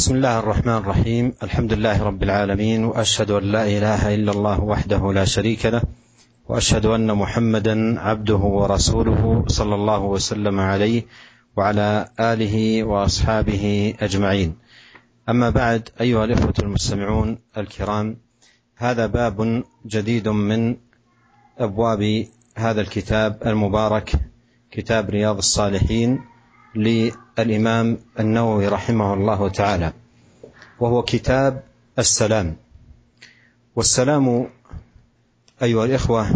بسم الله الرحمن الرحيم الحمد لله رب العالمين واشهد ان لا اله الا الله وحده لا شريك له واشهد ان محمدا عبده ورسوله صلى الله وسلم عليه وعلى اله واصحابه اجمعين اما بعد ايها الاخوه المستمعون الكرام هذا باب جديد من ابواب هذا الكتاب المبارك كتاب رياض الصالحين للإمام النووي رحمه الله تعالى وهو كتاب السلام. والسلام أيها الإخوة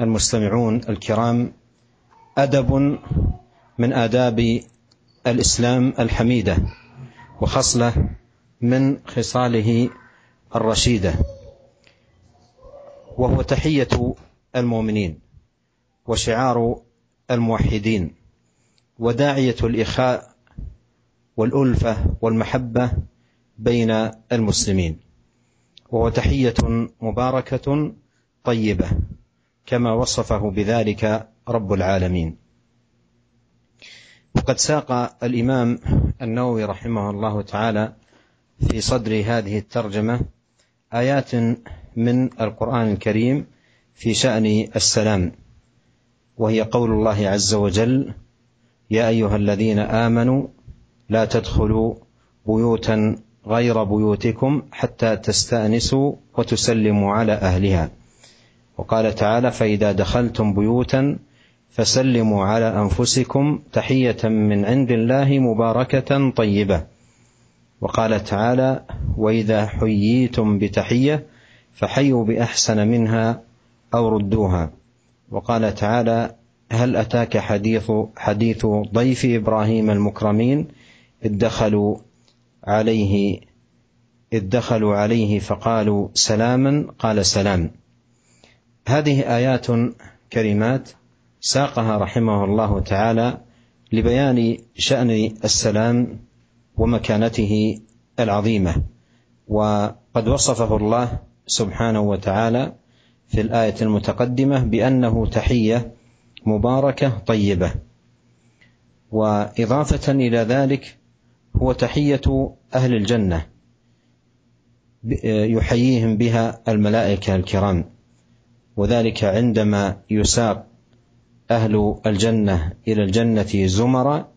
المستمعون الكرام أدب من آداب الإسلام الحميدة وخصلة من خصاله الرشيدة وهو تحية المؤمنين وشعار الموحدين. وداعية الإخاء والألفة والمحبة بين المسلمين. وهو تحية مباركة طيبة كما وصفه بذلك رب العالمين. وقد ساق الإمام النووي رحمه الله تعالى في صدر هذه الترجمة آيات من القرآن الكريم في شأن السلام وهي قول الله عز وجل يا أيها الذين آمنوا لا تدخلوا بيوتا غير بيوتكم حتى تستأنسوا وتسلموا على أهلها. وقال تعالى فإذا دخلتم بيوتا فسلموا على أنفسكم تحية من عند الله مباركة طيبة. وقال تعالى وإذا حييتم بتحية فحيوا بأحسن منها أو ردوها. وقال تعالى هل أتاك حديث حديث ضيف إبراهيم المكرمين؟ اذ دخلوا عليه اذ دخلوا عليه فقالوا سلاما قال سلام. هذه آيات كريمات ساقها رحمه الله تعالى لبيان شأن السلام ومكانته العظيمة. وقد وصفه الله سبحانه وتعالى في الآية المتقدمة بأنه تحية مباركة طيبة. وإضافة إلى ذلك هو تحية أهل الجنة يحييهم بها الملائكة الكرام. وذلك عندما يساق أهل الجنة إلى الجنة زمرا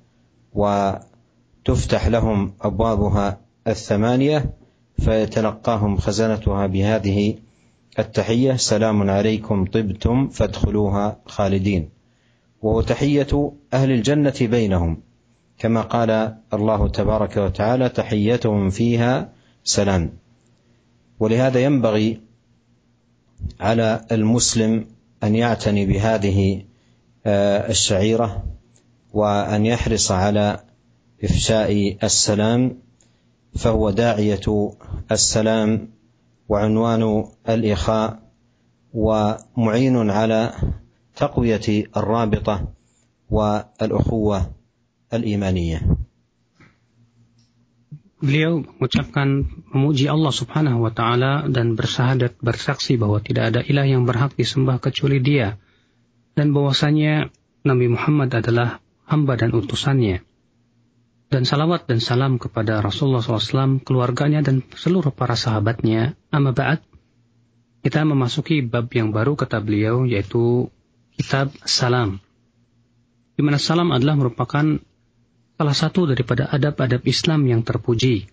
وتفتح لهم أبوابها الثمانية فيتلقاهم خزنتها بهذه التحية سلام عليكم طبتم فادخلوها خالدين. وهو تحية أهل الجنة بينهم. كما قال الله تبارك وتعالى تحيتهم فيها سلام. ولهذا ينبغي على المسلم أن يعتني بهذه الشعيرة وأن يحرص على إفشاء السلام فهو داعية السلام وعنوان الإخاء ومعين على تقوية الرابطة والأخوة الإيمانية Beliau mengucapkan memuji Allah Subhanahu wa taala dan bersahadat bersaksi bahwa tidak ada ilah yang berhak disembah kecuali Dia dan bahwasanya Nabi Muhammad adalah hamba dan utusannya. Dan salawat dan salam kepada Rasulullah SAW, keluarganya dan seluruh para sahabatnya. Amma ba'd, kita memasuki bab yang baru kata beliau yaitu kitab salam. Di mana salam adalah merupakan salah satu daripada adab-adab Islam yang terpuji.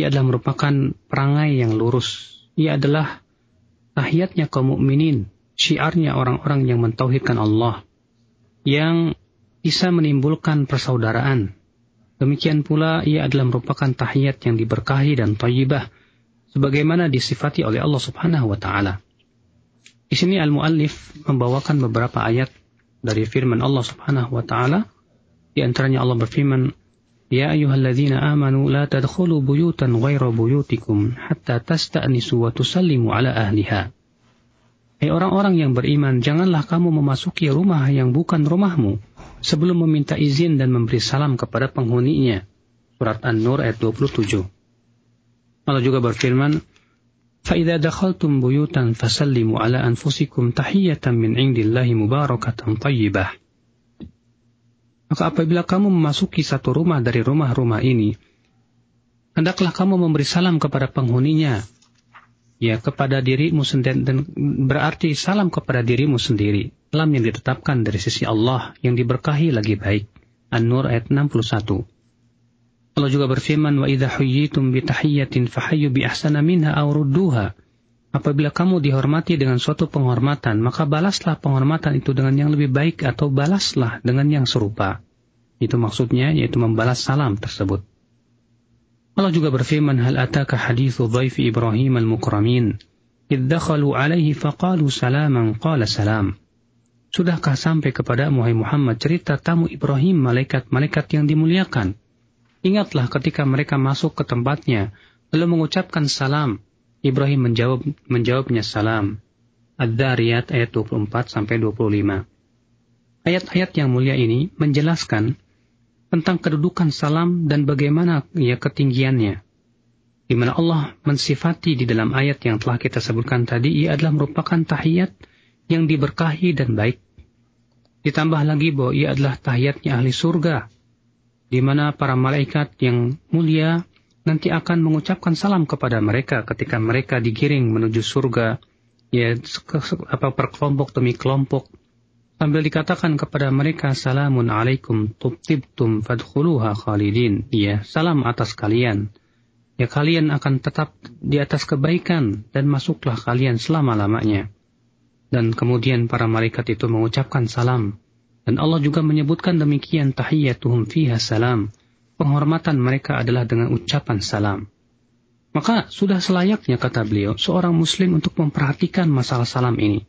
Ia adalah merupakan perangai yang lurus. Ia adalah tahiyatnya kaum mukminin syiarnya orang-orang yang mentauhidkan Allah, yang bisa menimbulkan persaudaraan. Demikian pula ia adalah merupakan tahiyat yang diberkahi dan tayyibah, sebagaimana disifati oleh Allah Subhanahu wa taala. Di sini al-muallif membawakan beberapa ayat dari firman Allah Subhanahu wa taala. Di antaranya Allah berfirman, "Ya ayyuhalladzina amanu la tadkhulu buyutan ghaira buyutikum hatta tasta'nisu wa tusallimu ala ahliha." Hai orang-orang yang beriman, janganlah kamu memasuki rumah yang bukan rumahmu sebelum meminta izin dan memberi salam kepada penghuninya. Surat An-Nur ayat 27. Allah juga berfirman, فَإِذَا دَخَلْتُمْ بُيُوتًا فَسَلِّمُوا عَلَى أَنفُسِكُمْ تَحِيَّةً مِنْ عِنْدِ اللَّهِ مُبَارَكَةً طَيِّبَةً Maka apabila kamu memasuki satu rumah dari rumah-rumah ini, hendaklah kamu memberi salam kepada penghuninya, ya kepada dirimu sendiri dan berarti salam kepada dirimu sendiri. Salam yang ditetapkan dari sisi Allah yang diberkahi lagi baik. An-Nur ayat 61. Allah juga berfirman wa idza huyyitum bi tahiyyatin bi ahsana minha aw rudduha. Apabila kamu dihormati dengan suatu penghormatan, maka balaslah penghormatan itu dengan yang lebih baik atau balaslah dengan yang serupa. Itu maksudnya yaitu membalas salam tersebut. Allah juga berfirman, Hal ataka hadithu dhaifi Ibrahim al-mukramin. Idh dakhalu alaihi faqalu salaman qala salam. Sudahkah sampai kepada Muhammad cerita tamu Ibrahim malaikat-malaikat yang dimuliakan? Ingatlah ketika mereka masuk ke tempatnya, lalu mengucapkan salam. Ibrahim menjawab menjawabnya salam. Ad-Dariyat ayat 24 sampai 25. Ayat-ayat yang mulia ini menjelaskan tentang kedudukan salam dan bagaimana ya ketinggiannya. Di mana Allah mensifati di dalam ayat yang telah kita sebutkan tadi, ia adalah merupakan tahiyat yang diberkahi dan baik. Ditambah lagi bahwa ia adalah tahiyatnya ahli surga, di mana para malaikat yang mulia nanti akan mengucapkan salam kepada mereka ketika mereka digiring menuju surga, ya apa per kelompok demi kelompok sambil dikatakan kepada mereka salamun alaikum tubtibtum fadkhuluha khalidin. Ya salam atas kalian. Ya kalian akan tetap di atas kebaikan dan masuklah kalian selama-lamanya. Dan kemudian para malaikat itu mengucapkan salam. Dan Allah juga menyebutkan demikian tahiyyatuhum fiha salam. Penghormatan mereka adalah dengan ucapan salam. Maka sudah selayaknya kata beliau seorang muslim untuk memperhatikan masalah salam ini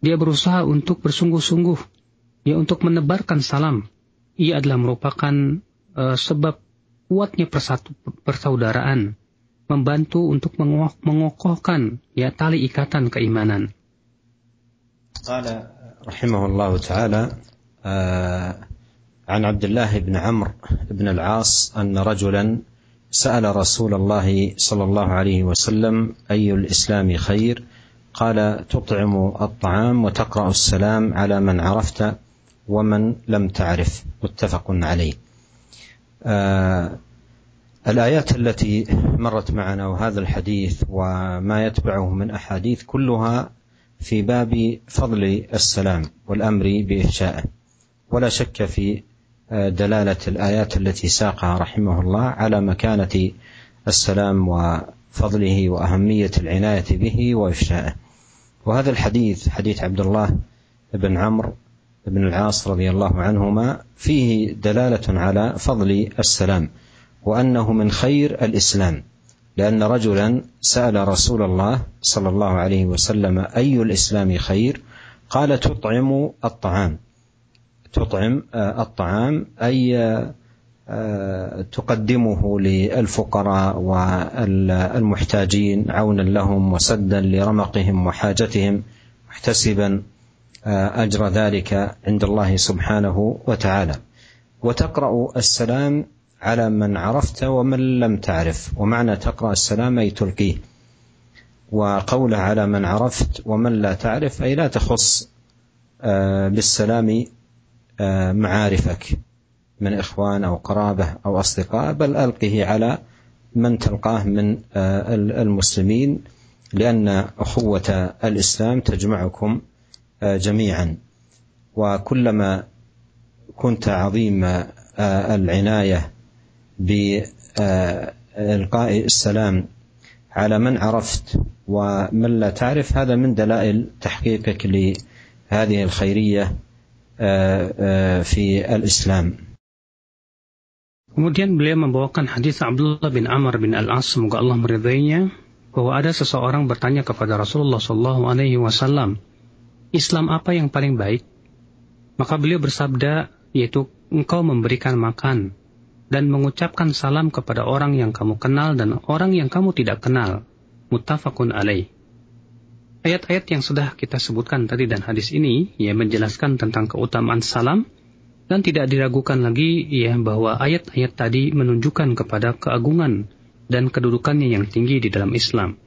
dia berusaha untuk bersungguh-sungguh, ya untuk menebarkan salam. Ia adalah merupakan uh, sebab kuatnya persatu, persaudaraan, membantu untuk mengokohkan ya tali ikatan keimanan. قال رحمه الله تعالى عن عبد الله بن عمرو بن العاص أن رجلا سأل رسول الله صلى الله عليه وسلم أي الإسلام خير قال تطعم الطعام وتقرأ السلام على من عرفت ومن لم تعرف. متفق عليه. آه الآيات التي مرت معنا وهذا الحديث وما يتبعه من أحاديث كلها في باب فضل السلام والأمر بإفشائه. ولا شك في دلالة الآيات التي ساقها رحمه الله على مكانة السلام وفضله وأهمية العناية به وإفشائه. وهذا الحديث حديث عبد الله بن عمرو بن العاص رضي الله عنهما فيه دلالة على فضل السلام وأنه من خير الإسلام لأن رجلا سأل رسول الله صلى الله عليه وسلم أي الإسلام خير؟ قال تطعم الطعام. تطعم الطعام أي تقدمه للفقراء والمحتاجين عونا لهم وسدا لرمقهم وحاجتهم محتسبا أجر ذلك عند الله سبحانه وتعالى. وتقرأ السلام على من عرفت ومن لم تعرف. ومعنى تقرأ السلام أي تلقيه. وقوله على من عرفت ومن لا تعرف أي لا تخص بالسلام معارفك. من إخوان أو قرابة أو أصدقاء بل ألقه على من تلقاه من المسلمين لأن أخوة الإسلام تجمعكم جميعا. وكلما كنت عظيم العناية بإلقاء السلام على من عرفت ومن لا تعرف هذا من دلائل تحقيقك لهذه الخيرية في الإسلام. Kemudian beliau membawakan hadis Abdullah bin Amr bin Al-As semoga Allah meridainya bahwa ada seseorang bertanya kepada Rasulullah Shallallahu Alaihi Wasallam, Islam apa yang paling baik? Maka beliau bersabda, yaitu engkau memberikan makan dan mengucapkan salam kepada orang yang kamu kenal dan orang yang kamu tidak kenal. Muttafaqun alaih. Ayat-ayat yang sudah kita sebutkan tadi dan hadis ini, ia menjelaskan tentang keutamaan salam dan tidak diragukan lagi ya bahwa ayat-ayat tadi menunjukkan kepada keagungan dan kedudukannya yang tinggi di dalam Islam.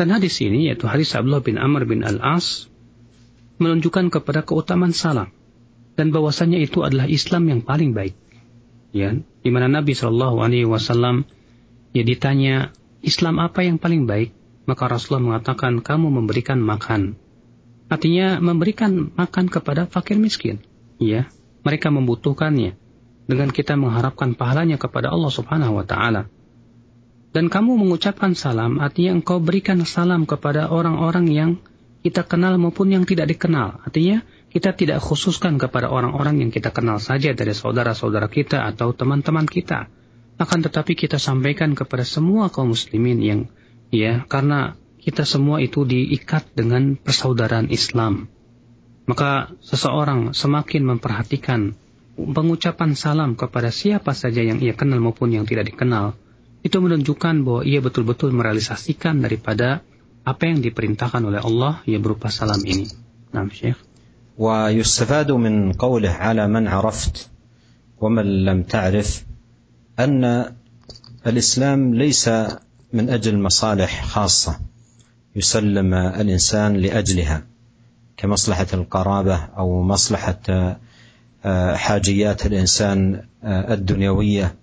Dan hadis ini yaitu hadis Abdullah bin Amr bin Al-As menunjukkan kepada keutamaan salam dan bahwasanya itu adalah Islam yang paling baik. Ya, di mana Nabi Shallallahu alaihi wasallam Ya ditanya, Islam apa yang paling baik? Maka Rasulullah mengatakan, kamu memberikan makan. Artinya memberikan makan kepada fakir miskin. Ya, mereka membutuhkannya. Dengan kita mengharapkan pahalanya kepada Allah subhanahu wa ta'ala. Dan kamu mengucapkan salam, artinya engkau berikan salam kepada orang-orang yang kita kenal maupun yang tidak dikenal. Artinya, kita tidak khususkan kepada orang-orang yang kita kenal saja dari saudara-saudara kita atau teman-teman kita. Akan tetapi kita sampaikan kepada semua kaum muslimin yang ya karena kita semua itu diikat dengan persaudaraan Islam. Maka seseorang semakin memperhatikan pengucapan salam kepada siapa saja yang ia kenal maupun yang tidak dikenal itu menunjukkan bahwa ia betul-betul merealisasikan daripada apa yang diperintahkan oleh Allah ya berupa salam ini. Nah, Syekh. ويستفاد من قوله على من عرفت ومن لم تعرف أن الإسلام ليس من أجل مصالح خاصة يسلم الإنسان لأجلها كمصلحة القرابة أو مصلحة حاجيات الإنسان الدنيوية.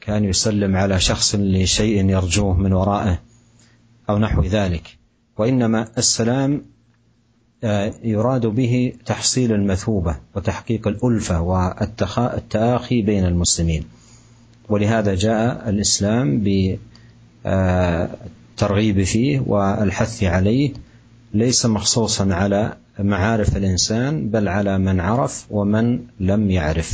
كان يسلم على شخص لشيء يرجوه من ورائه أو نحو ذلك. وإنما السلام يراد به تحصيل المثوبة وتحقيق الألفة والتآخي بين المسلمين. ولهذا جاء الإسلام بالترغيب فيه والحث عليه ليس مخصوصا على معارف الانسان بل على من عرف ومن لم يعرف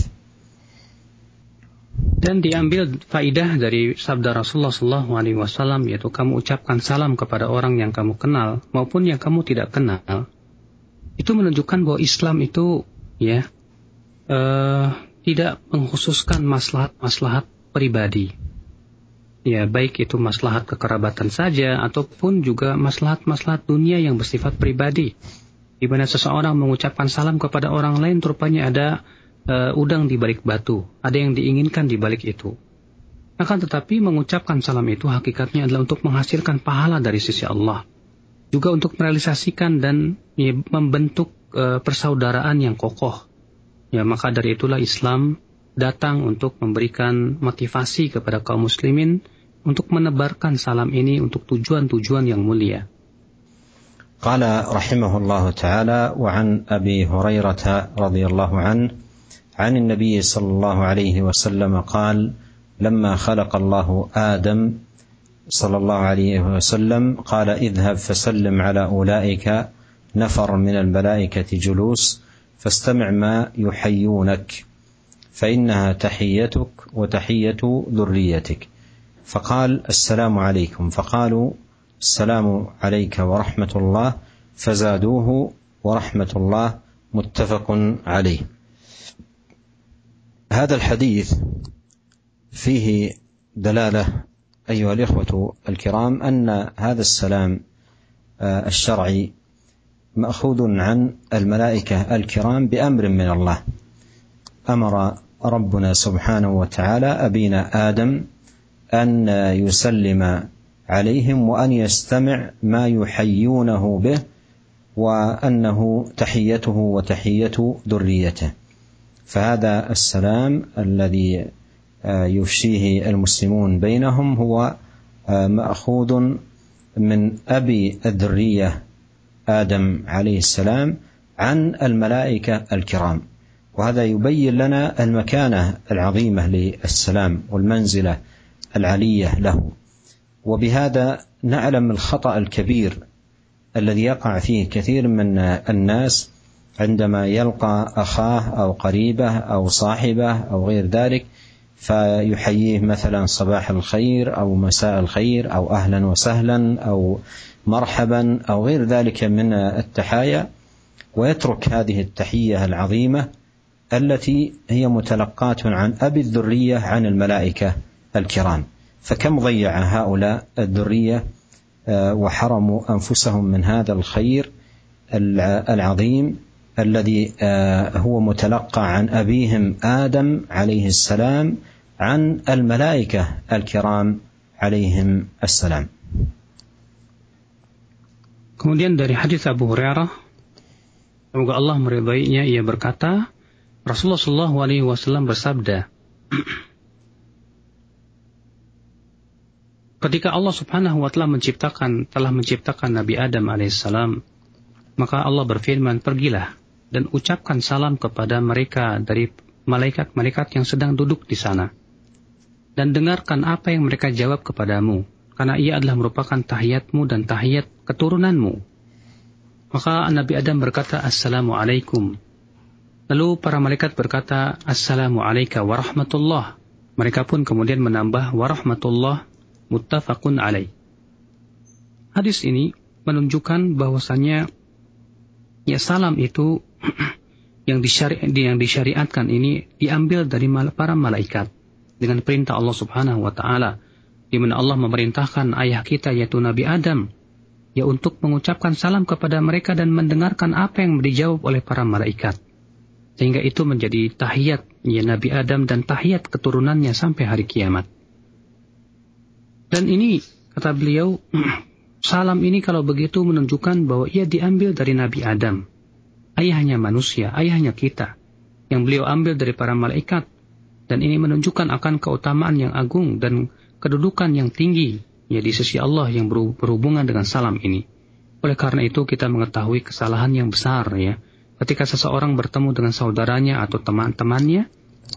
Dan diambil faidah dari sabda Rasulullah Shallallahu Alaihi Wasallam yaitu kamu ucapkan salam kepada orang yang kamu kenal maupun yang kamu tidak kenal. Itu menunjukkan bahwa Islam itu ya uh, tidak mengkhususkan maslahat-maslahat pribadi. Ya baik itu maslahat kekerabatan saja ataupun juga maslahat-maslahat dunia yang bersifat pribadi. Di mana seseorang mengucapkan salam kepada orang lain rupanya ada uh, udang di balik batu, ada yang diinginkan di balik itu. Akan tetapi mengucapkan salam itu hakikatnya adalah untuk menghasilkan pahala dari sisi Allah. Juga untuk merealisasikan dan ya, membentuk uh, persaudaraan yang kokoh. Ya, maka dari itulah Islam datang untuk memberikan motivasi kepada kaum muslimin untuk menebarkan salam ini untuk tujuan-tujuan yang mulia. قال رحمه الله تعالى وعن ابي هريره رضي الله عنه عن النبي صلى الله عليه وسلم قال لما خلق الله ادم صلى الله عليه وسلم قال اذهب فسلم على اولئك نفر من الملائكه جلوس فاستمع ما يحيونك فإنها تحيتك وتحية ذريتك. فقال السلام عليكم. فقالوا السلام عليك ورحمة الله. فزادوه ورحمة الله متفق عليه. هذا الحديث فيه دلالة أيها الإخوة الكرام أن هذا السلام الشرعي مأخوذ عن الملائكة الكرام بأمر من الله. أمر ربنا سبحانه وتعالى أبينا آدم أن يسلم عليهم وأن يستمع ما يحيونه به وأنه تحيته وتحية ذريته. فهذا السلام الذي يفشيه المسلمون بينهم هو مأخوذ من أبي الذرية آدم عليه السلام عن الملائكة الكرام. وهذا يبين لنا المكانة العظيمة للسلام والمنزلة العلية له. وبهذا نعلم الخطأ الكبير الذي يقع فيه كثير من الناس عندما يلقى أخاه أو قريبه أو صاحبه أو غير ذلك فيحييه مثلا صباح الخير أو مساء الخير أو أهلا وسهلا أو مرحبا أو غير ذلك من التحايا ويترك هذه التحية العظيمة التي هي متلقاة عن أبي الذرية عن الملائكة الكرام فكم ضيع هؤلاء الذرية وحرموا أنفسهم من هذا الخير العظيم الذي هو متلقى عن أبيهم آدم عليه السلام عن الملائكة الكرام عليهم السلام. Kemudian dari hadis Abu Hurairah, semoga Allah meridainya, ia berkata, Rasulullah Wasallam bersabda, Ketika Allah Subhanahu wa taala menciptakan telah menciptakan Nabi Adam alaihissalam, maka Allah berfirman, "Pergilah dan ucapkan salam kepada mereka dari malaikat-malaikat yang sedang duduk di sana." Dan dengarkan apa yang mereka jawab kepadamu, karena ia adalah merupakan tahiyatmu dan tahiyat keturunanmu. Maka Nabi Adam berkata, Assalamualaikum. Lalu para malaikat berkata, Assalamualaikum warahmatullah. Mereka pun kemudian menambah warahmatullah muttafaqun alaih. Hadis ini menunjukkan bahwasannya ya salam itu yang, disyari, yang disyariatkan ini diambil dari para malaikat dengan perintah Allah Subhanahu wa taala di mana Allah memerintahkan ayah kita yaitu Nabi Adam ya untuk mengucapkan salam kepada mereka dan mendengarkan apa yang dijawab oleh para malaikat. Sehingga itu menjadi tahiyat ya Nabi Adam dan tahiyat keturunannya sampai hari kiamat. Dan ini kata beliau, salam ini kalau begitu menunjukkan bahwa ia diambil dari Nabi Adam. Ayahnya manusia, ayahnya kita. Yang beliau ambil dari para malaikat. Dan ini menunjukkan akan keutamaan yang agung dan kedudukan yang tinggi ya di sisi Allah yang berhubungan dengan salam ini. Oleh karena itu kita mengetahui kesalahan yang besar ya. Ketika seseorang bertemu dengan saudaranya atau teman-temannya,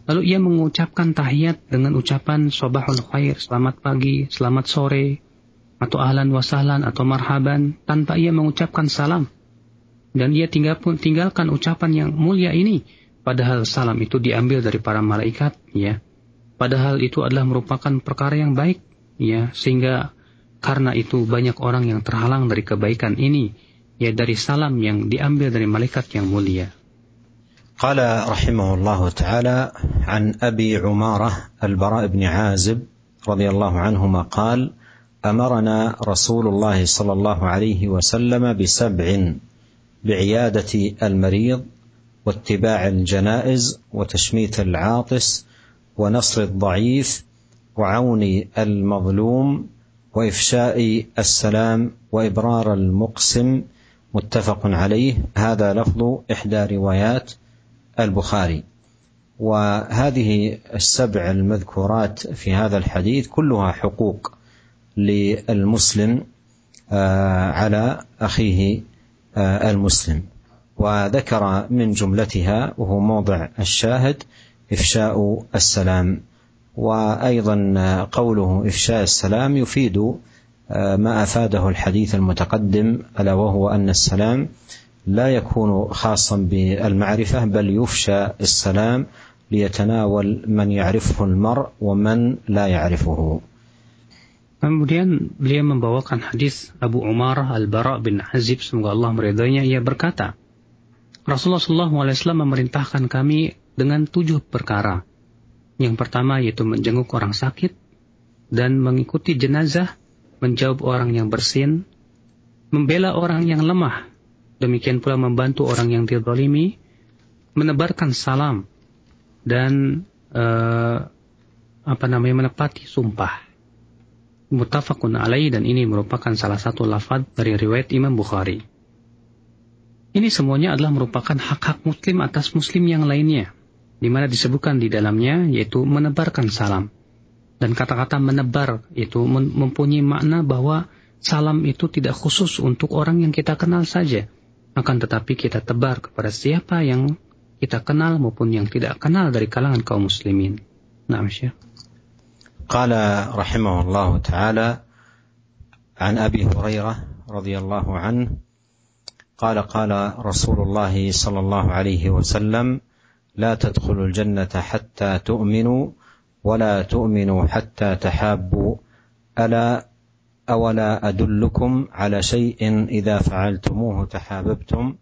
Lalu ia mengucapkan tahiyat dengan ucapan sobahul khair, selamat pagi, selamat sore, atau ahlan wasahlan atau marhaban, tanpa ia mengucapkan salam. Dan ia tinggal pun tinggalkan ucapan yang mulia ini, padahal salam itu diambil dari para malaikat, ya. Padahal itu adalah merupakan perkara yang baik, ya, sehingga karena itu banyak orang yang terhalang dari kebaikan ini, ya dari salam yang diambil dari malaikat yang mulia. رحمه الله تعالى عن ابي عماره البراء بن عازب رضي الله عنهما قال امرنا رسول الله صلى الله عليه وسلم بسبع بعياده المريض واتباع الجنائز وتشميت العاطس ونصر الضعيف وعون المظلوم وافشاء السلام وابرار المقسم متفق عليه. هذا لفظ إحدى روايات البخاري. وهذه السبع المذكورات في هذا الحديث كلها حقوق للمسلم على أخيه المسلم. وذكر من جملتها وهو موضع الشاهد إفشاء السلام. وأيضا قوله إفشاء السلام يفيد ما افاده الحديث المتقدم الا وهو ان السلام لا يكون خاصا بالمعرفة بل يفشى السلام ليتناول من يعرفه المرء ومن لا يعرفه Kemudian beliau membawakan hadis Abu Umar Al-Bara bin Azib semoga Allah meridainya ia berkata Rasulullah SAW memerintahkan kami dengan tujuh perkara. Yang pertama yaitu menjenguk orang sakit dan mengikuti jenazah, menjawab orang yang bersin, membela orang yang lemah demikian pula membantu orang yang dizalimi, menebarkan salam dan uh, apa namanya menepati sumpah. Mutafakun alaih dan ini merupakan salah satu lafaz dari riwayat Imam Bukhari. Ini semuanya adalah merupakan hak-hak muslim atas muslim yang lainnya, di mana disebutkan di dalamnya yaitu menebarkan salam. Dan kata-kata menebar itu mempunyai makna bahwa salam itu tidak khusus untuk orang yang kita kenal saja, akan tetapi kita tebar kepada siapa yang kita kenal maupun yang tidak kenal dari kalangan kaum muslimin. Nah, Syekh. قال رحمه الله تعالى عن ابي هريره رضي الله عنه قال قال رسول الله صلى الله عليه وسلم لا تدخلوا الجنه حتى تؤمنوا ولا تؤمنوا حتى تحابوا. ألا أولا أدلكم على شيء إذا فعلتموه تحاببتم؟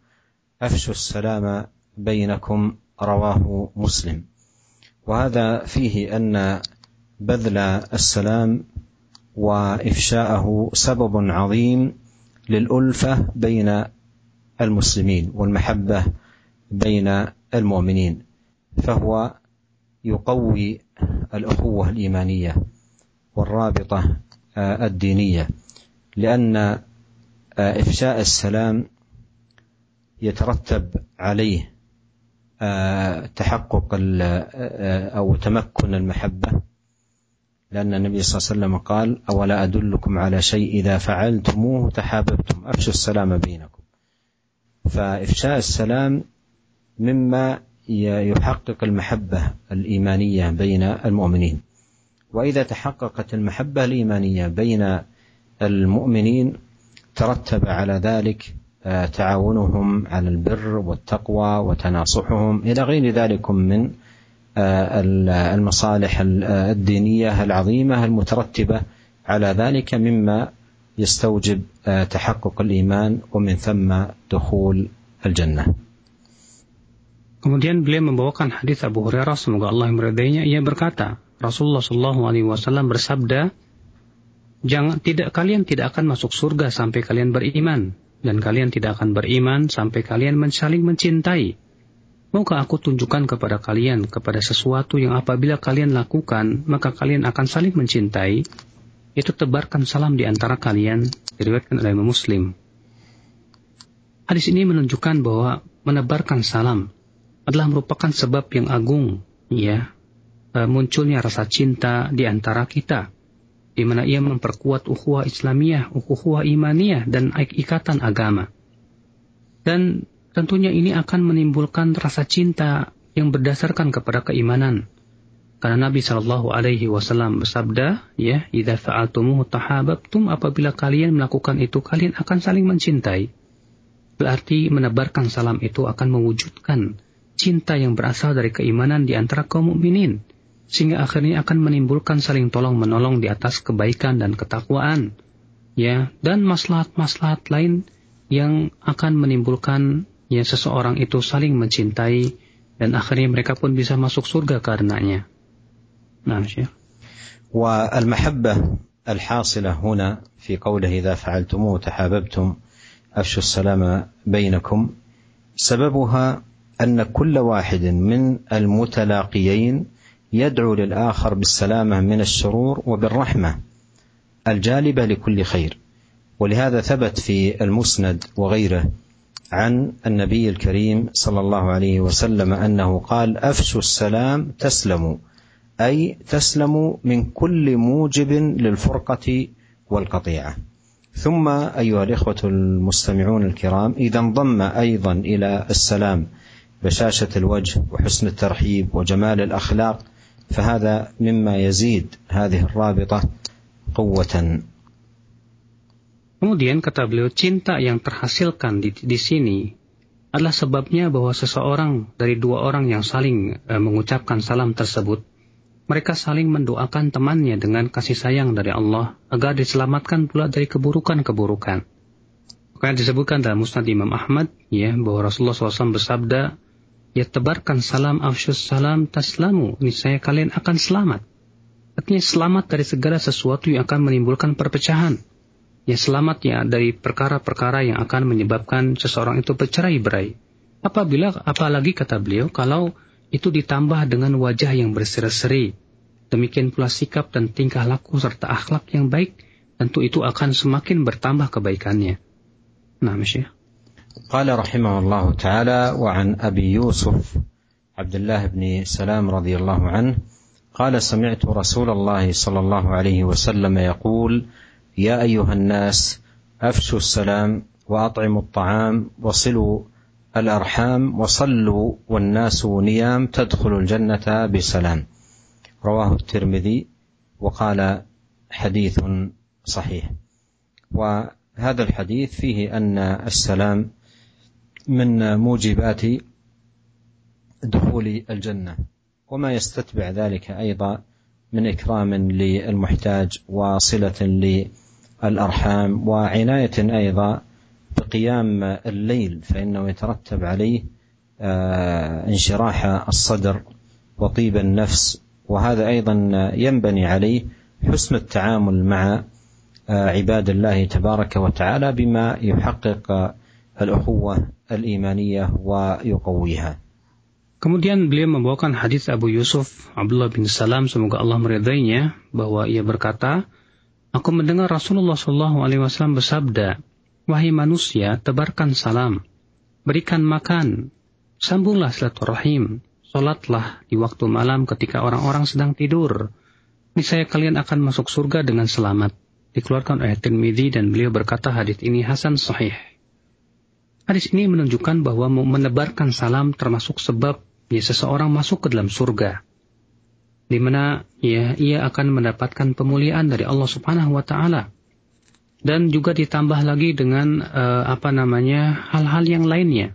أفشوا السلام بينكم رواه مسلم. وهذا فيه أن بذل السلام وإفشاءه سبب عظيم للألفة بين المسلمين والمحبة بين المؤمنين فهو يقوي الأخوة الإيمانية والرابطة الدينية لأن إفشاء السلام يترتب عليه تحقق أو تمكن المحبة. لأن النبي صلى الله عليه وسلم قال أولا أدلكم على شيء إذا فعلتموه تحاببتم. أفشوا السلام بينكم. فإفشاء السلام مما يحقق المحبة الإيمانية بين المؤمنين وإذا تحققت المحبة الإيمانية بين المؤمنين ترتب على ذلك آه، تعاونهم على البر والتقوى وتناصحهم إلى غير ذلك من آه، المصالح الدينية العظيمة المترتبة على ذلك مما يستوجب آه، تحقق الإيمان ومن ثم دخول الجنة. Kemudian beliau membawakan hadis Abu Hurairah semoga Allah meridainya ia berkata Rasulullah Shallallahu Alaihi Wasallam bersabda jangan tidak kalian tidak akan masuk surga sampai kalian beriman dan kalian tidak akan beriman sampai kalian saling mencintai. Maukah aku tunjukkan kepada kalian kepada sesuatu yang apabila kalian lakukan, maka kalian akan saling mencintai? Itu tebarkan salam di antara kalian, diriwayatkan oleh Muslim. Hadis ini menunjukkan bahwa menebarkan salam adalah merupakan sebab yang agung, ya, eh, munculnya rasa cinta di antara kita di mana ia memperkuat ukhuwah Islamiyah, ukhuwah imaniyah dan ikatan agama. Dan tentunya ini akan menimbulkan rasa cinta yang berdasarkan kepada keimanan. Karena Nabi Shallallahu Alaihi Wasallam bersabda, ya, "Idza fa'altumuhu tahabbtum," apabila kalian melakukan itu, kalian akan saling mencintai. Berarti menebarkan salam itu akan mewujudkan cinta yang berasal dari keimanan di antara kaum mukminin sehingga akhirnya akan menimbulkan saling tolong menolong di atas kebaikan dan ketakwaan ya dan maslahat-maslahat lain yang akan menimbulkan ya seseorang itu saling mencintai dan akhirnya mereka pun bisa masuk surga karenanya. Nah, Syekh. والمحبة الحاصلة هنا في قوله إذا فعلتموه تحاببتم أفشوا السلام بينكم سببها أن كل واحد من المتلاقيين يدعو للآخر بالسلامة من الشرور وبالرحمة الجالبة لكل خير. ولهذا ثبت في المسند وغيره عن النبي الكريم صلى الله عليه وسلم أنه قال أفشوا السلام تسلموا أي تسلموا من كل موجب للفرقة والقطيعة. ثم أيها الإخوة المستمعون الكرام إذا انضم أيضا إلى السلام بشاشه الوجه وحسن الترحيب وجمال الاخلاق فهذا مما يزيد هذه الرابطة قوة Kemudian kata beliau cinta yang terhasilkan di, di sini adalah sebabnya bahwa seseorang dari dua orang yang saling e, mengucapkan salam tersebut mereka saling mendoakan temannya dengan kasih sayang dari Allah agar diselamatkan pula dari keburukan-keburukan. Makanya disebutkan dalam Musnad Imam Ahmad ya bahwa Rasulullah SAW bersabda ya tebarkan salam afsyus salam taslamu. Niscaya kalian akan selamat. Artinya selamat dari segala sesuatu yang akan menimbulkan perpecahan. Ya selamat ya dari perkara-perkara yang akan menyebabkan seseorang itu bercerai-berai apabila apalagi kata beliau kalau itu ditambah dengan wajah yang berseri-seri. Demikian pula sikap dan tingkah laku serta akhlak yang baik tentu itu akan semakin bertambah kebaikannya. Nah Syekh قال رحمه الله تعالى وعن أبي يوسف عبد الله بن سلام رضي الله عنه قال سمعت رسول الله صلى الله عليه وسلم يقول يا أيها الناس أفشوا السلام وأطعموا الطعام وصلوا الأرحام وصلوا والناس نيام تدخلوا الجنة بسلام رواه الترمذي وقال حديث صحيح. وهذا الحديث فيه أن السلام من موجبات دخول الجنة. وما يستتبع ذلك أيضا من إكرام للمحتاج وصله للأرحام وعناية أيضا بقيام الليل فإنه يترتب عليه آه، انشراح الصدر وطيب النفس. وهذا أيضا ينبني عليه حسن التعامل مع آه، عباد الله تبارك وتعالى بما يحقق الأخوة al-imaniyah. Kemudian beliau membawakan hadis Abu Yusuf Abdullah bin Salam semoga Allah meridainya bahwa ia berkata, Aku mendengar Rasulullah Shallallahu Alaihi Wasallam bersabda, wahai manusia, tebarkan salam, berikan makan, sambunglah silaturahim, solatlah di waktu malam ketika orang-orang sedang tidur. niscaya kalian akan masuk surga dengan selamat. Dikeluarkan oleh Tirmidzi dan beliau berkata hadis ini hasan sahih. Hadis ini menunjukkan bahwa menebarkan salam termasuk sebab ya seseorang masuk ke dalam surga. Di mana ya ia akan mendapatkan pemuliaan dari Allah Subhanahu wa taala. Dan juga ditambah lagi dengan uh, apa namanya hal-hal yang lainnya.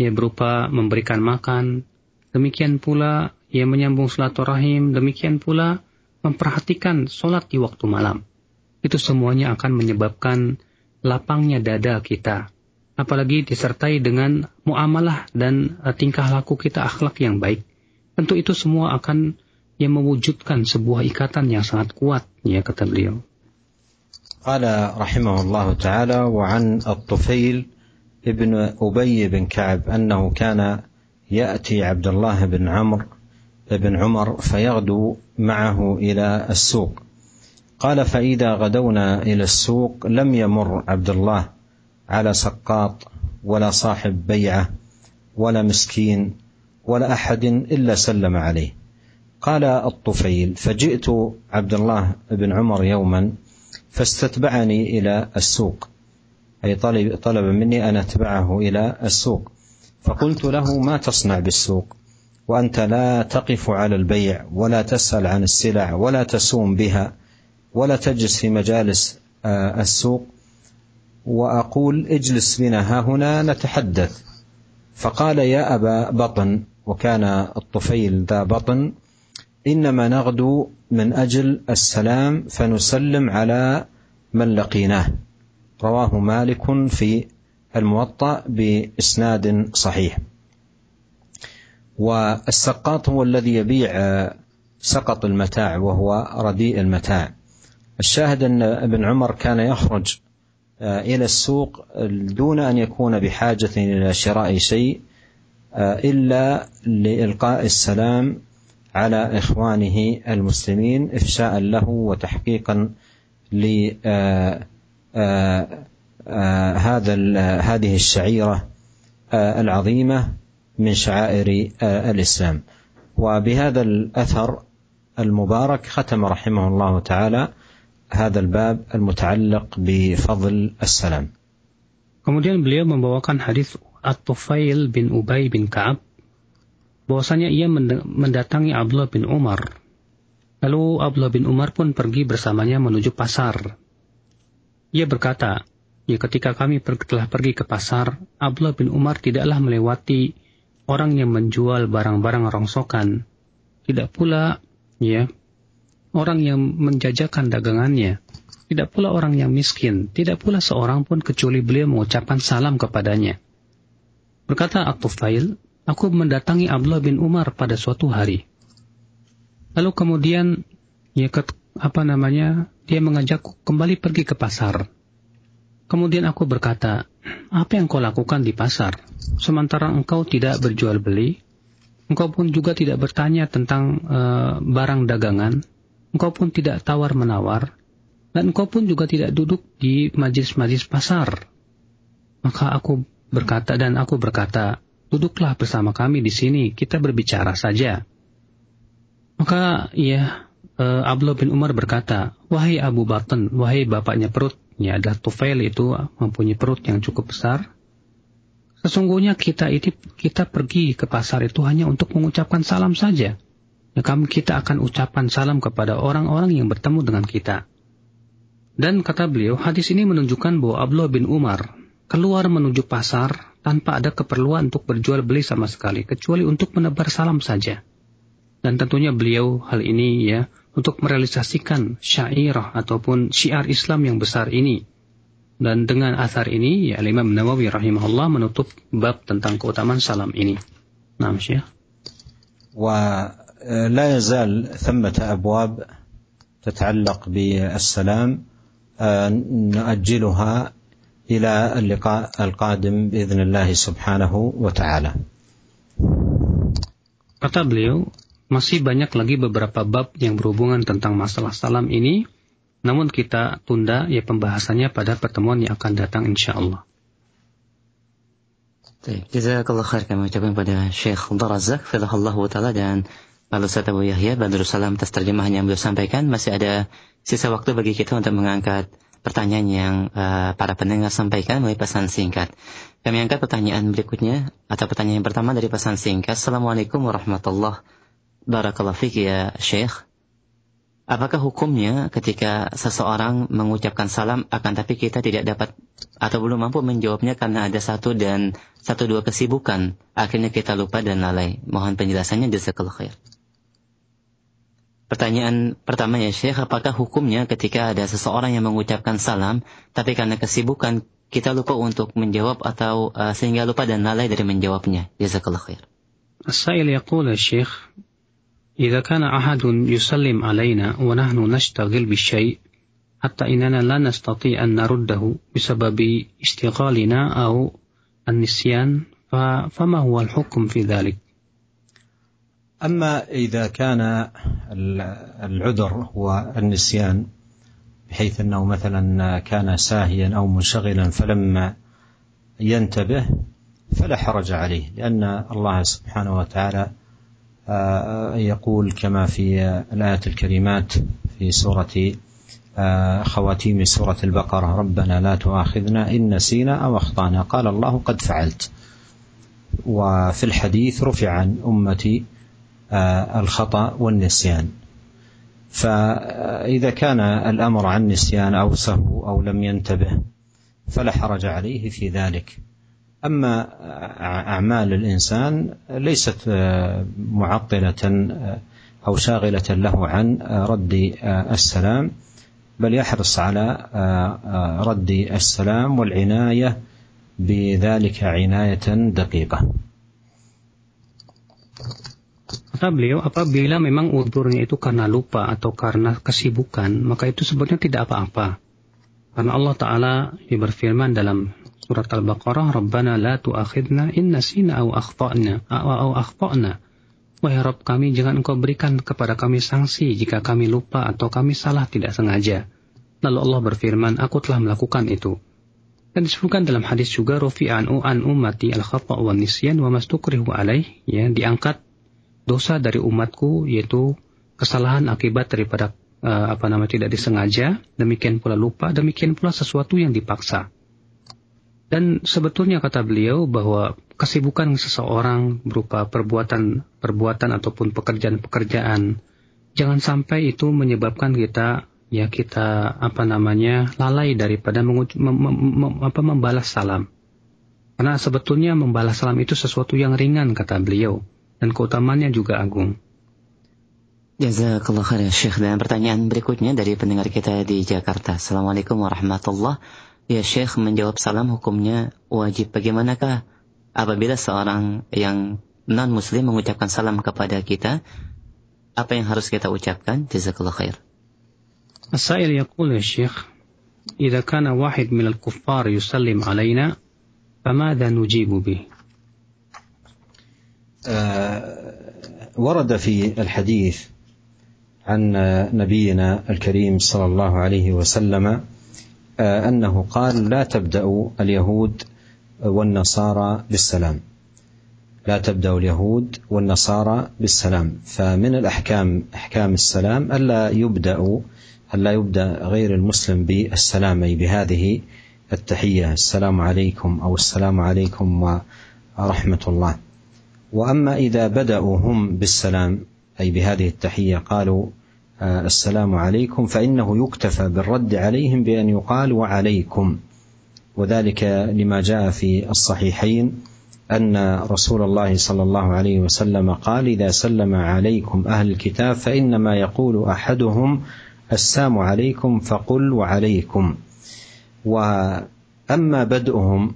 Ya berupa memberikan makan, demikian pula ia menyambung silaturahim, demikian pula memperhatikan sholat di waktu malam. Itu semuanya akan menyebabkan lapangnya dada kita Apalagi disertai dengan muamalah dan uh, tingkah laku kita akhlak yang baik. Tentu itu semua akan yang mewujudkan sebuah ikatan yang sangat kuat, ya kata beliau. قال رحمه الله تعالى وعن الطفيل ابن أبي بن كعب أنه كان يأتي عبد الله بن عمرو بن عمر فيغدو معه الى السوق قال فاذا غدونا الى السوق لم يمر عبد الله على سقاط ولا صاحب بيعة ولا مسكين ولا أحد إلا سلم عليه. قال الطفيل فجئت عبد الله بن عمر يوما فاستتبعني إلى السوق. أي طلب طلب مني أن أتبعه إلى السوق. فقلت له ما تصنع بالسوق؟ وأنت لا تقف على البيع ولا تسأل عن السلع ولا تسوم بها ولا تجلس في مجالس آه، السوق وأقول اجلس بنا ها هنا نتحدث. فقال يا أبا بطن وكان الطفيل ذا بطن إنما نغدو من أجل السلام فنسلم على من لقيناه. رواه مالك في الموطأ بإسناد صحيح. والسقاط هو الذي يبيع سقط المتاع وهو رديء المتاع. الشاهد أن ابن عمر كان يخرج آه، إلى السوق دون أن يكون بحاجة إلى شراء شيء آه، إلا لإلقاء السلام على إخوانه المسلمين إفشاء له وتحقيقا لهذا آه، هذه الشعيرة العظيمة من شعائر الإسلام. وبهذا الأثر المبارك ختم رحمه الله تعالى هذا الباب المتعلق بفضل السلام. Kemudian beliau membawakan hadis At-Tufail bin Ubay bin Ka'ab bahwasanya ia mendatangi Abdullah bin Umar. Lalu Abdullah bin Umar pun pergi bersamanya menuju pasar. Ia berkata, ya ketika kami telah pergi ke pasar, Abdullah bin Umar tidaklah melewati orang yang menjual barang-barang rongsokan, tidak pula ya orang yang menjajakan dagangannya, tidak pula orang yang miskin, tidak pula seorang pun kecuali beliau mengucapkan salam kepadanya. Berkata At-Tufail, aku mendatangi Abdullah bin Umar pada suatu hari. Lalu kemudian ya apa namanya dia mengajakku kembali pergi ke pasar. Kemudian aku berkata, apa yang kau lakukan di pasar? Sementara engkau tidak berjual beli, engkau pun juga tidak bertanya tentang e, barang dagangan, engkau pun tidak tawar menawar, dan engkau pun juga tidak duduk di majlis-majlis pasar. Maka aku berkata dan aku berkata, duduklah bersama kami di sini, kita berbicara saja. Maka ya Abdullah bin Umar berkata, wahai Abu Batan, wahai bapaknya perut, ya adalah tufail itu mempunyai perut yang cukup besar. Sesungguhnya kita itu kita pergi ke pasar itu hanya untuk mengucapkan salam saja. Kami kita akan ucapan salam kepada orang-orang yang bertemu dengan kita. Dan kata beliau, hadis ini menunjukkan bahwa Abdullah bin Umar keluar menuju pasar tanpa ada keperluan untuk berjual beli sama sekali, kecuali untuk menebar salam saja. Dan tentunya beliau hal ini ya untuk merealisasikan syairah ataupun syiar Islam yang besar ini. Dan dengan asar ini, ya Imam Nawawi rahimahullah menutup bab tentang keutamaan salam ini. Nah, Syekh. ولا يزال ثمة أبواب تتعلق بالسلام نؤجلها إلى اللقاء القادم بإذن الله سبحانه وتعالى. Kata beliau, masih banyak lagi beberapa bab yang berhubungan tentang masalah salam ini, namun kita tunda ya pembahasannya pada pertemuan yang akan datang insya Allah. Jazakallah khair kami ucapkan pada Syekh Darazak, Allah Ta'ala dan Lalu Ustaz Abu Yahya, Salam atas terjemahan yang beliau sampaikan. Masih ada sisa waktu bagi kita untuk mengangkat pertanyaan yang uh, para pendengar sampaikan melalui pesan singkat. Kami angkat pertanyaan berikutnya, atau pertanyaan yang pertama dari pesan singkat. Assalamualaikum warahmatullahi wabarakatuh. ya Syekh. Apakah hukumnya ketika seseorang mengucapkan salam akan tapi kita tidak dapat atau belum mampu menjawabnya karena ada satu dan satu dua kesibukan, akhirnya kita lupa dan lalai. Mohon penjelasannya jazakallahu khair. Pertanyaan pertama ya Syekh, apakah hukumnya ketika ada seseorang yang mengucapkan salam tapi karena kesibukan kita lupa untuk menjawab atau uh, sehingga lupa dan lalai dari menjawabnya. Jazakallahu khair. السائل يقول الشيخ إذا كان أحد يسلم علينا ونحن نشتغل بالشيء حتى إننا لا نستطيع أن نرده بسبب اشتغالنا أو النسيان فما هو الحكم في ذلك أما إذا كان العذر هو النسيان بحيث أنه مثلا كان ساهيا أو منشغلا فلم ينتبه فلا حرج عليه لأن الله سبحانه وتعالى آه، يقول كما في الآيات الكريمات في سورة آه، خواتيم سورة البقرة ربنا لا تؤاخذنا إن نسينا أو أخطأنا قال الله قد فعلت. وفي الحديث رفع عن أمتي الخطأ والنسيان. فإذا كان الأمر عن نسيان أو سهو أو لم ينتبه فلا حرج عليه في ذلك. أما أعمال الإنسان ليست معطلة أو شاغلة له عن رد السلام بل يحرص على رد السلام والعناية بذلك عناية دقيقة. Kata beliau, apabila memang udurnya itu karena lupa atau karena kesibukan, maka itu sebetulnya tidak apa-apa. Karena Allah Ta'ala berfirman dalam Surat Al-Baqarah, Rabbana la tu'akhidna in nasina au akhta'na au akhta'na. Wahai Rabb kami, jangan engkau berikan kepada kami sanksi jika kami lupa atau kami salah tidak sengaja. Lalu Allah berfirman, aku telah melakukan itu. Dan disebutkan dalam hadis juga, Rufi'an an ummati al-khata' wa nisyan wa mastukrihu alaih, ya, diangkat dosa dari umatku, yaitu kesalahan akibat daripada uh, apa namanya tidak disengaja, demikian pula lupa, demikian pula sesuatu yang dipaksa. Dan sebetulnya kata beliau bahwa kesibukan seseorang berupa perbuatan-perbuatan ataupun pekerjaan-pekerjaan jangan sampai itu menyebabkan kita ya kita apa namanya lalai daripada menguj- mem- mem- apa, membalas salam. Karena sebetulnya membalas salam itu sesuatu yang ringan kata beliau dan keutamaannya juga agung. Jazakallah khair ya Syekh. Dan pertanyaan berikutnya dari pendengar kita di Jakarta. Assalamualaikum warahmatullahi Ya Syekh menjawab salam hukumnya wajib. Bagaimanakah apabila seorang yang non-muslim mengucapkan salam kepada kita, apa yang harus kita ucapkan? Jazakallah khair. السائل يقول يا شيخ إذا كان واحد من الكفار يسلم علينا فماذا نجيب به ورد في الحديث عن نبينا الكريم صلى الله عليه وسلم آه، أنه قال لا تبدأوا اليهود والنصارى بالسلام. لا تبدأ اليهود والنصارى بالسلام. فمن الأحكام أحكام السلام ألا يبدأ ألا يبدأ غير المسلم بالسلام أي بهذه التحية السلام عليكم أو السلام عليكم ورحمة الله. وأما إذا بدأوا هم بالسلام أي بهذه التحية قالوا آه، السلام عليكم فإنه يكتفى بالرد عليهم بأن يقال وعليكم. وذلك لما جاء في الصحيحين أن رسول الله صلى الله عليه وسلم قال إذا سلم عليكم أهل الكتاب فإنما يقول أحدهم السلام عليكم فقل وعليكم. وأما بدءهم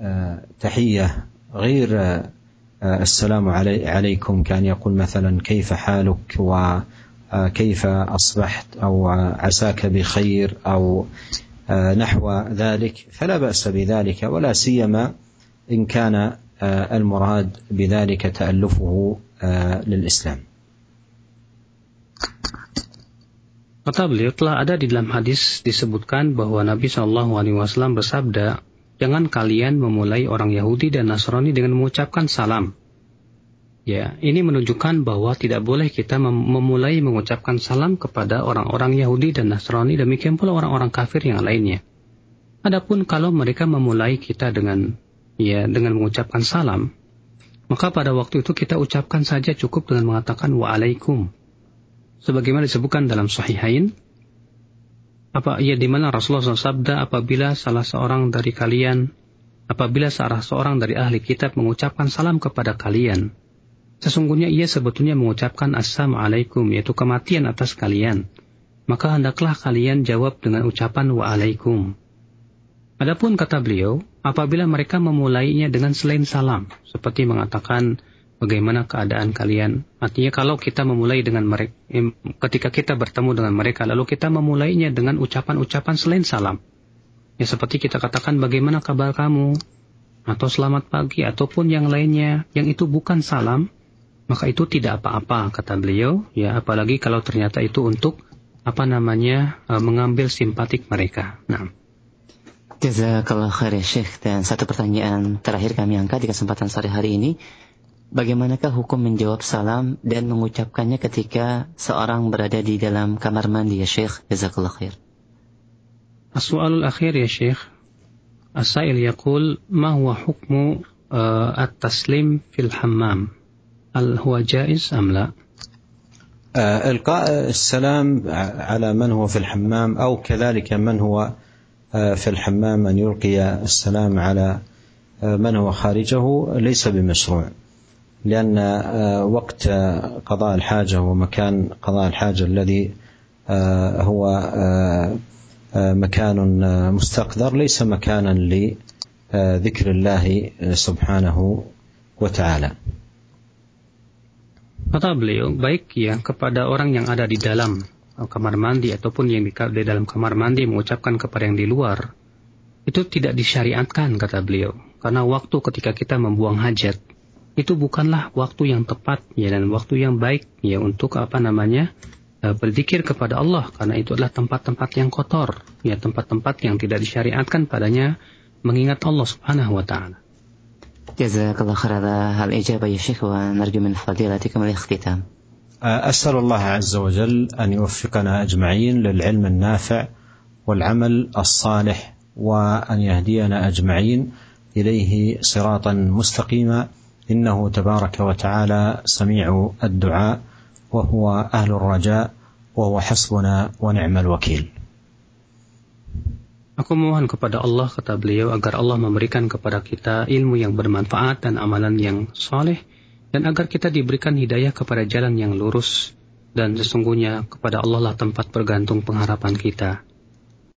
بتحية غير السلام علي عليكم كان يقول مثلا كيف حالك وكيف أصبحت أو عساك بخير أو نحو ذلك. فلا بأس بذلك ولا سيما إن كان المراد بذلك تألفه للإسلام. Kata beliau telah ada di dalam hadis disebutkan bahwa Nabi Shallallahu Alaihi Wasallam bersabda, Jangan kalian memulai orang Yahudi dan Nasrani dengan mengucapkan salam. Ya, ini menunjukkan bahwa tidak boleh kita mem memulai mengucapkan salam kepada orang-orang Yahudi dan Nasrani, demikian pula orang-orang kafir yang lainnya. Adapun kalau mereka memulai kita dengan ya dengan mengucapkan salam, maka pada waktu itu kita ucapkan saja cukup dengan mengatakan waalaikum. Sebagaimana disebutkan dalam Sahihain, apa ya di mana Rasulullah sabda apabila salah seorang dari kalian apabila salah seorang dari ahli kitab mengucapkan salam kepada kalian Sesungguhnya ia sebetulnya mengucapkan Assalamualaikum, yaitu kematian atas kalian. Maka hendaklah kalian jawab dengan ucapan Waalaikum. Adapun kata beliau, apabila mereka memulainya dengan selain salam, seperti mengatakan bagaimana keadaan kalian. Artinya kalau kita memulai dengan mereka, ketika kita bertemu dengan mereka, lalu kita memulainya dengan ucapan-ucapan selain salam. Ya seperti kita katakan bagaimana kabar kamu, atau selamat pagi, ataupun yang lainnya, yang itu bukan salam, maka itu tidak apa-apa kata beliau ya apalagi kalau ternyata itu untuk apa namanya uh, mengambil simpatik mereka. Nah. Jazakallah khair ya Syekh dan satu pertanyaan terakhir kami angkat di kesempatan sore hari ini Bagaimanakah hukum menjawab salam dan mengucapkannya ketika seorang berada di dalam kamar mandi ya Syekh? Jazakallah khair. Akhir ya Syekh. As-sa'il yaqul ma huwa hukmu uh, at-taslim fil hammam? هل هو جائز أم لا؟ إلقاء السلام على من هو في الحمام أو كذلك من هو في الحمام أن يلقي السلام على من هو خارجه ليس بمشروع لأن وقت قضاء الحاجة ومكان قضاء الحاجة الذي هو مكان مستقذر ليس مكانا لذكر الله سبحانه وتعالى Kata beliau, baik ya kepada orang yang ada di dalam kamar mandi ataupun yang di, dalam kamar mandi mengucapkan kepada yang di luar, itu tidak disyariatkan kata beliau. Karena waktu ketika kita membuang hajat, itu bukanlah waktu yang tepat ya dan waktu yang baik ya untuk apa namanya e, berzikir kepada Allah karena itu adalah tempat-tempat yang kotor ya tempat-tempat yang tidak disyariatkan padanya mengingat Allah Subhanahu wa taala. جزاك الله خير على هالإجابة يا شيخ ونرجو من فضيلتكم الاختتام أسأل الله عز وجل أن يوفقنا أجمعين للعلم النافع والعمل الصالح وأن يهدينا أجمعين إليه صراطا مستقيما إنه تبارك وتعالى سميع الدعاء وهو أهل الرجاء وهو حسبنا ونعم الوكيل Aku mohon kepada Allah, kata beliau, agar Allah memberikan kepada kita ilmu yang bermanfaat dan amalan yang soleh, dan agar kita diberikan hidayah kepada jalan yang lurus, dan sesungguhnya kepada Allah lah tempat bergantung pengharapan kita.